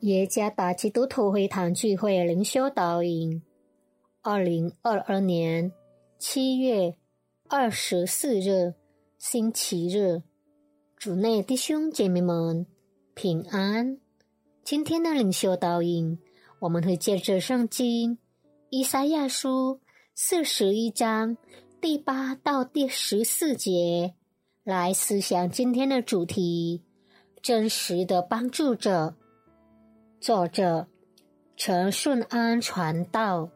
耶加达基督徒会堂聚会灵修导引，二零二二年七月二十四日星期日，主内弟兄姐妹们平安。今天的灵修导引，我们会借着圣经以赛亚书四十一章第八到第十四节来思想今天的主题：真实的帮助者。作者陈顺安传道，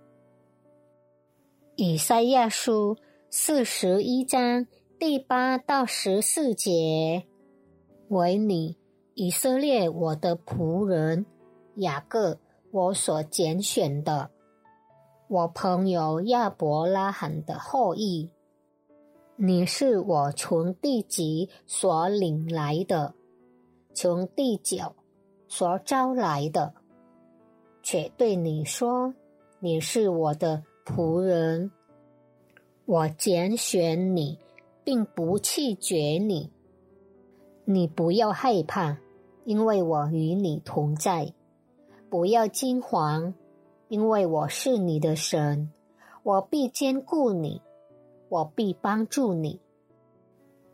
以赛亚书四十一章第八到十四节：为你以色列我的仆人雅各，我所拣选的，我朋友亚伯拉罕的后裔，你是我从地极所领来的，从地角。所招来的，却对你说：“你是我的仆人，我拣选你，并不弃绝你。你不要害怕，因为我与你同在；不要惊惶，因为我是你的神，我必兼顾你，我必帮助你，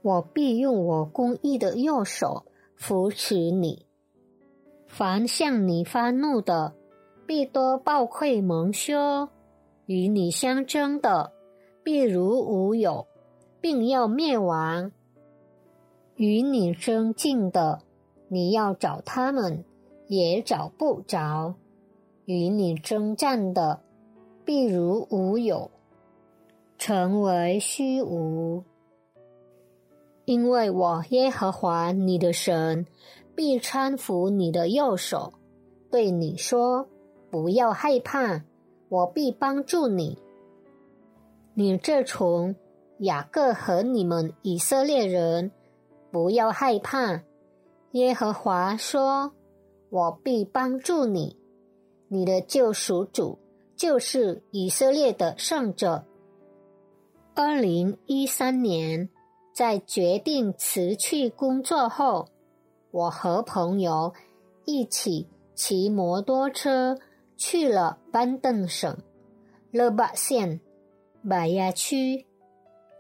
我必用我公义的右手扶持你。”凡向你发怒的，必多暴愧蒙羞；与你相争的，必如无有，并要灭亡。与你争竞的，你要找他们，也找不着；与你征战的，必如无有，成为虚无。因为我耶和华你的神。必搀扶你的右手，对你说：“不要害怕，我必帮助你。你这从雅各和你们以色列人，不要害怕。耶和华说：我必帮助你。你的救赎主就是以色列的圣者。二零一三年，在决定辞去工作后。”我和朋友一起骑摩托车去了班登省勒巴县百亚区。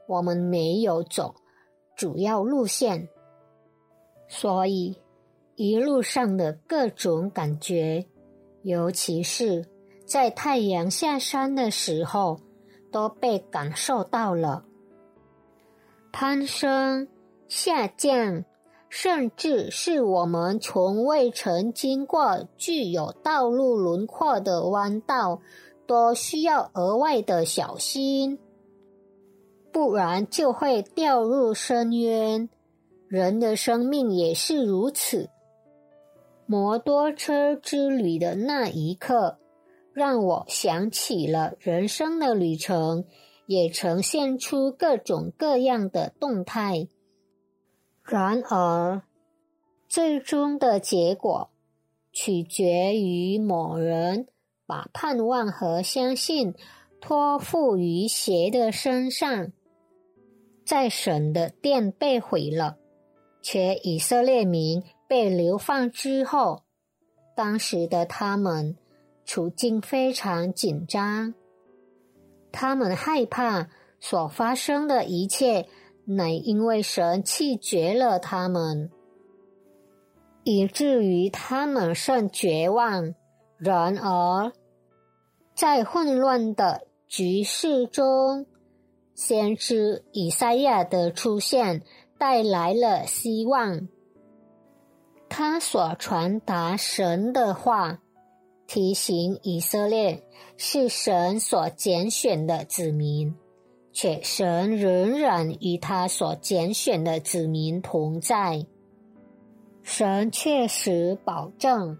我们没有走主要路线，所以一路上的各种感觉，尤其是在太阳下山的时候，都被感受到了。攀升、下降。甚至是我们从未曾经过具有道路轮廓的弯道，都需要额外的小心，不然就会掉入深渊。人的生命也是如此。摩托车之旅的那一刻，让我想起了人生的旅程，也呈现出各种各样的动态。然而，最终的结果取决于某人把盼望和相信托付于谁的身上。在神的殿被毁了，且以色列民被流放之后，当时的他们处境非常紧张，他们害怕所发生的一切。乃因为神弃绝了他们，以至于他们甚绝望。然而，在混乱的局势中，先知以赛亚的出现带来了希望。他所传达神的话，提醒以色列是神所拣选的子民。且神仍然与他所拣选的子民同在。神确实保证，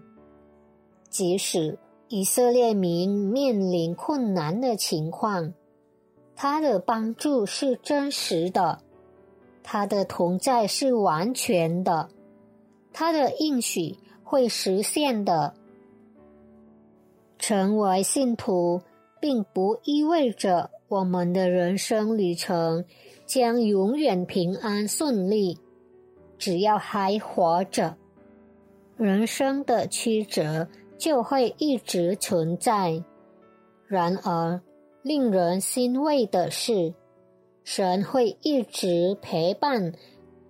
即使以色列民面临困难的情况，他的帮助是真实的，他的同在是完全的，他的应许会实现的。成为信徒，并不意味着。我们的人生旅程将永远平安顺利，只要还活着。人生的曲折就会一直存在。然而，令人欣慰的是，神会一直陪伴，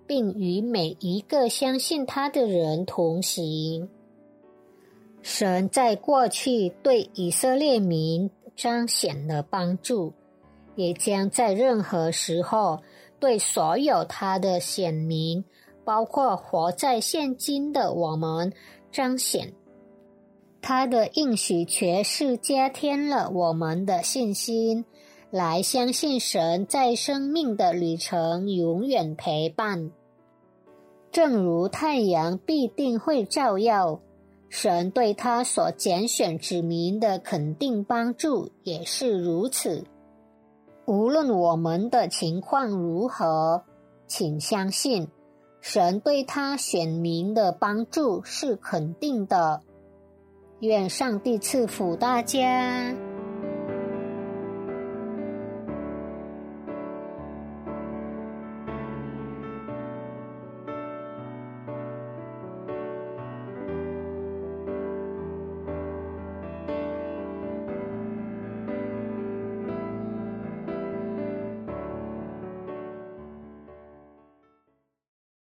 并与每一个相信他的人同行。神在过去对以色列民彰显了帮助，也将在任何时候对所有他的选民。包括活在现今的我们，彰显他的应许，却是加添了我们的信心，来相信神在生命的旅程永远陪伴。正如太阳必定会照耀，神对他所拣选子民的肯定帮助也是如此。无论我们的情况如何，请相信。神对他选民的帮助是肯定的，愿上帝赐福大家。